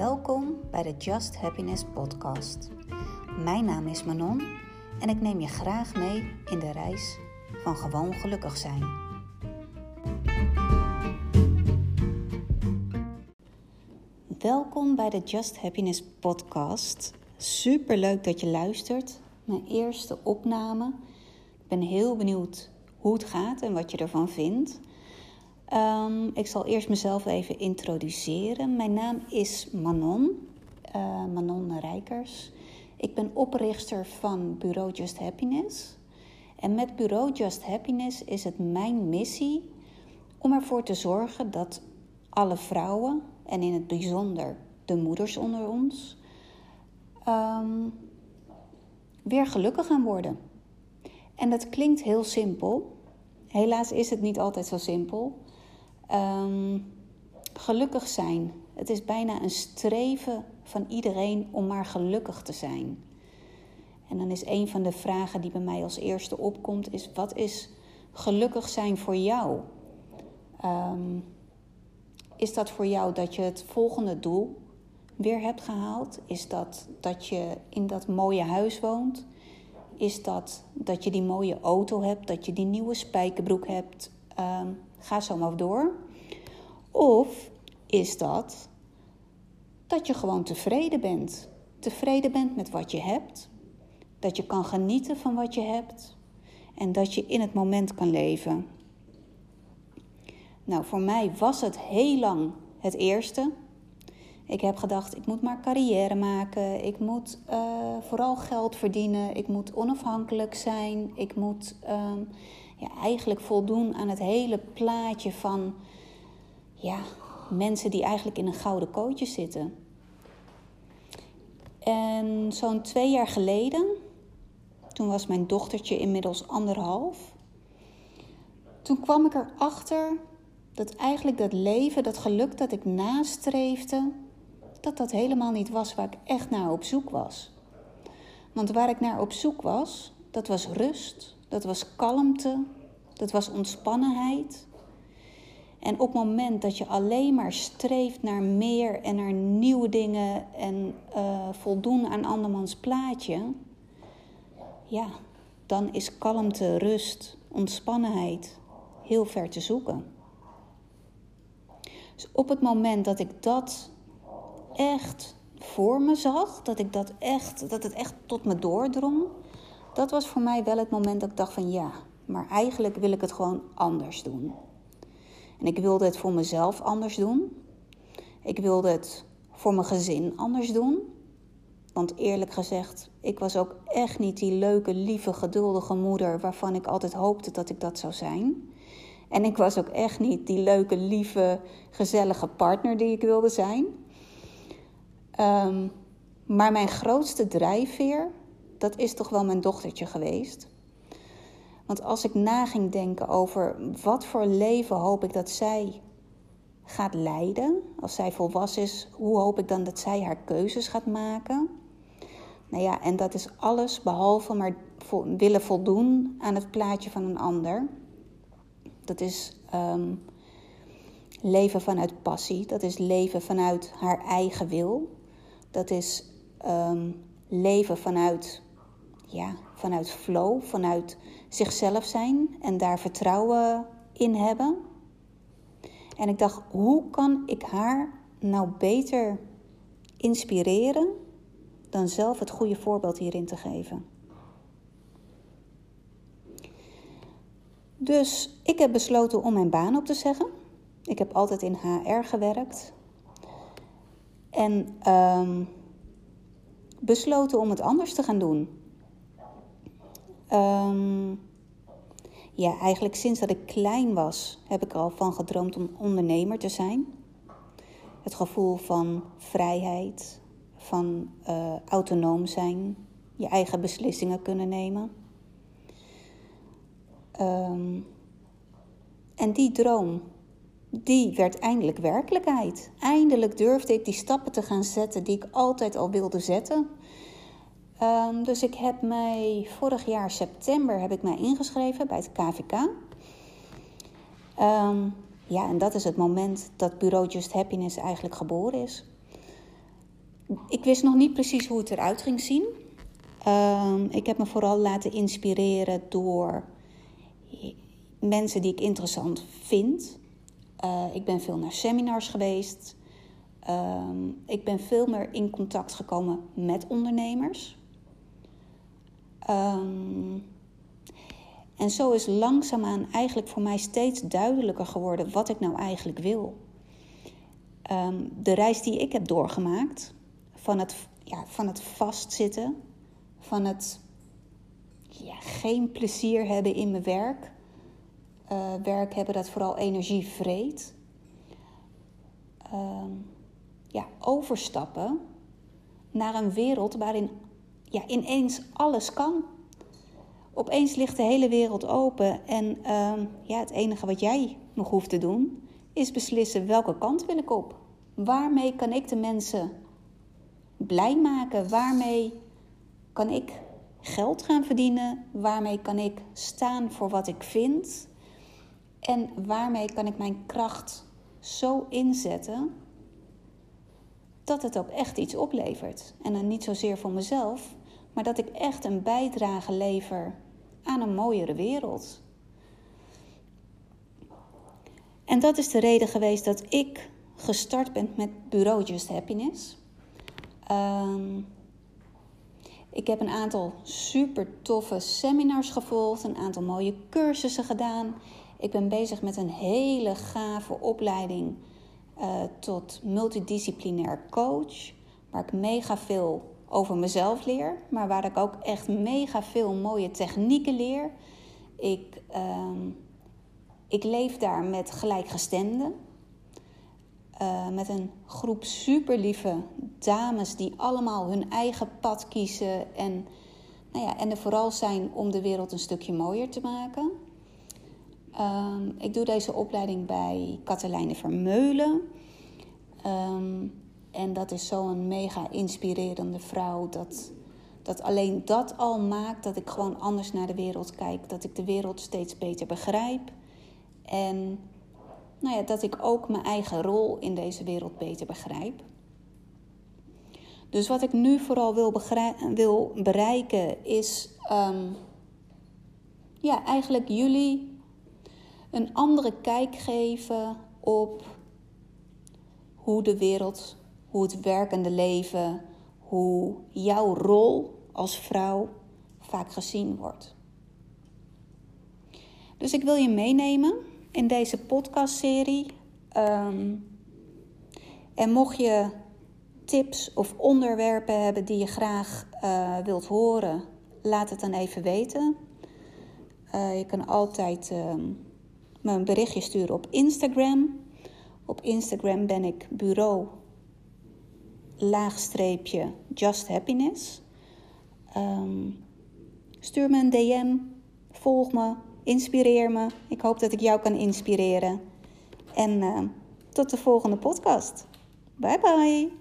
Welkom bij de Just Happiness Podcast. Mijn naam is Manon en ik neem je graag mee in de reis van gewoon gelukkig zijn. Welkom bij de Just Happiness Podcast. Super leuk dat je luistert. Mijn eerste opname. Ik ben heel benieuwd hoe het gaat en wat je ervan vindt. Um, ik zal eerst mezelf even introduceren. Mijn naam is Manon, uh, Manon Rijkers. Ik ben oprichter van Bureau Just Happiness. En met Bureau Just Happiness is het mijn missie om ervoor te zorgen dat alle vrouwen, en in het bijzonder de moeders onder ons, um, weer gelukkig gaan worden. En dat klinkt heel simpel. Helaas is het niet altijd zo simpel. Um, gelukkig zijn. Het is bijna een streven van iedereen om maar gelukkig te zijn. En dan is een van de vragen die bij mij als eerste opkomt, is wat is gelukkig zijn voor jou? Um, is dat voor jou dat je het volgende doel weer hebt gehaald? Is dat dat je in dat mooie huis woont? Is dat dat je die mooie auto hebt, dat je die nieuwe spijkerbroek hebt? Um, Ga zo maar door. Of is dat dat je gewoon tevreden bent? Tevreden bent met wat je hebt. Dat je kan genieten van wat je hebt. En dat je in het moment kan leven. Nou, voor mij was het heel lang het eerste. Ik heb gedacht, ik moet maar carrière maken. Ik moet uh, vooral geld verdienen. Ik moet onafhankelijk zijn. Ik moet uh, ja, eigenlijk voldoen aan het hele plaatje van ja, mensen die eigenlijk in een gouden kootje zitten. En zo'n twee jaar geleden, toen was mijn dochtertje inmiddels anderhalf. Toen kwam ik erachter dat eigenlijk dat leven, dat geluk dat ik nastreefde, dat dat helemaal niet was waar ik echt naar op zoek was. Want waar ik naar op zoek was, dat was rust, dat was kalmte, dat was ontspannenheid. En op het moment dat je alleen maar streeft naar meer en naar nieuwe dingen en uh, voldoen aan andermans plaatje, ja, dan is kalmte, rust, ontspannenheid heel ver te zoeken. Dus op het moment dat ik dat echt voor me zag, dat ik dat echt, dat het echt tot me doordrong, dat was voor mij wel het moment dat ik dacht van ja, maar eigenlijk wil ik het gewoon anders doen. En ik wilde het voor mezelf anders doen. Ik wilde het voor mijn gezin anders doen. Want eerlijk gezegd, ik was ook echt niet die leuke, lieve, geduldige moeder waarvan ik altijd hoopte dat ik dat zou zijn. En ik was ook echt niet die leuke, lieve, gezellige partner die ik wilde zijn. Um, maar mijn grootste drijfveer, dat is toch wel mijn dochtertje geweest. Want als ik na ging denken over wat voor leven hoop ik dat zij gaat leiden, als zij volwassen is, hoe hoop ik dan dat zij haar keuzes gaat maken? Nou ja, en dat is alles behalve maar willen voldoen aan het plaatje van een ander. Dat is um, leven vanuit passie, dat is leven vanuit haar eigen wil, dat is um, leven vanuit, ja, vanuit flow, vanuit zichzelf zijn en daar vertrouwen in hebben. En ik dacht, hoe kan ik haar nou beter inspireren dan zelf het goede voorbeeld hierin te geven? Dus ik heb besloten om mijn baan op te zeggen. Ik heb altijd in HR gewerkt. En um, besloten om het anders te gaan doen. Um, ja, eigenlijk sinds dat ik klein was, heb ik al van gedroomd om ondernemer te zijn. Het gevoel van vrijheid, van uh, autonoom zijn, je eigen beslissingen kunnen nemen. Um, en die droom, die werd eindelijk werkelijkheid. Eindelijk durfde ik die stappen te gaan zetten die ik altijd al wilde zetten. Um, dus ik heb mij vorig jaar september heb ik mij ingeschreven bij het KVK. Ehm, ja, en dat is het moment dat Bureau Just Happiness eigenlijk geboren is. ik wist nog niet precies hoe het eruit ging zien. Ehm, ik heb me vooral laten inspireren door mensen die ik interessant vind. Uh, ik ben veel naar seminars geweest. Ehm, ik ben veel meer in contact gekomen met ondernemers. Um, en zo is langzaamaan eigenlijk voor mij steeds duidelijker geworden wat ik nou eigenlijk wil. Um, de reis die ik heb doorgemaakt, van het, ja, van het vastzitten, van het ja, geen plezier hebben in mijn werk, uh, werk hebben dat vooral energie vreet. Um, ja, overstappen naar een wereld waarin ja, ineens alles kan. Opeens ligt de hele wereld open en uh, ja, het enige wat jij nog hoeft te doen is beslissen welke kant wil ik op. Waarmee kan ik de mensen blij maken? Waarmee kan ik geld gaan verdienen? Waarmee kan ik staan voor wat ik vind? En waarmee kan ik mijn kracht zo inzetten dat het ook echt iets oplevert? En dan niet zozeer voor mezelf, maar dat ik echt een bijdrage lever aan een mooiere wereld. En dat is de reden geweest dat ik gestart ben met Bureau Just Happiness. Um, ik heb een aantal super toffe seminars gevolgd, een aantal mooie cursussen gedaan. Ik ben bezig met een hele gave opleiding uh, tot multidisciplinair coach, waar ik mega veel over mezelf leer, maar waar ik ook echt mega veel mooie technieken leer. Ik, uh, ik leef daar met gelijkgestemden. Uh, met een groep super lieve dames die allemaal hun eigen pad kiezen en, nou ja, en er vooral zijn om de wereld een stukje mooier te maken. Uh, ik doe deze opleiding bij Katelijne Vermeulen. Um, en dat is zo'n mega inspirerende vrouw. Dat, dat alleen dat al maakt dat ik gewoon anders naar de wereld kijk. Dat ik de wereld steeds beter begrijp. En nou ja, dat ik ook mijn eigen rol in deze wereld beter begrijp. Dus wat ik nu vooral wil, wil bereiken is um, ja, eigenlijk jullie een andere kijk geven op hoe de wereld hoe het werkende leven, hoe jouw rol als vrouw vaak gezien wordt. Dus ik wil je meenemen in deze podcastserie. Um, en mocht je tips of onderwerpen hebben die je graag uh, wilt horen, laat het dan even weten. Uh, je kan altijd uh, me een berichtje sturen op Instagram. Op Instagram ben ik bureau laagstreepje Just Happiness. Um, stuur me een DM, volg me, inspireer me. Ik hoop dat ik jou kan inspireren. En uh, tot de volgende podcast. Bye bye.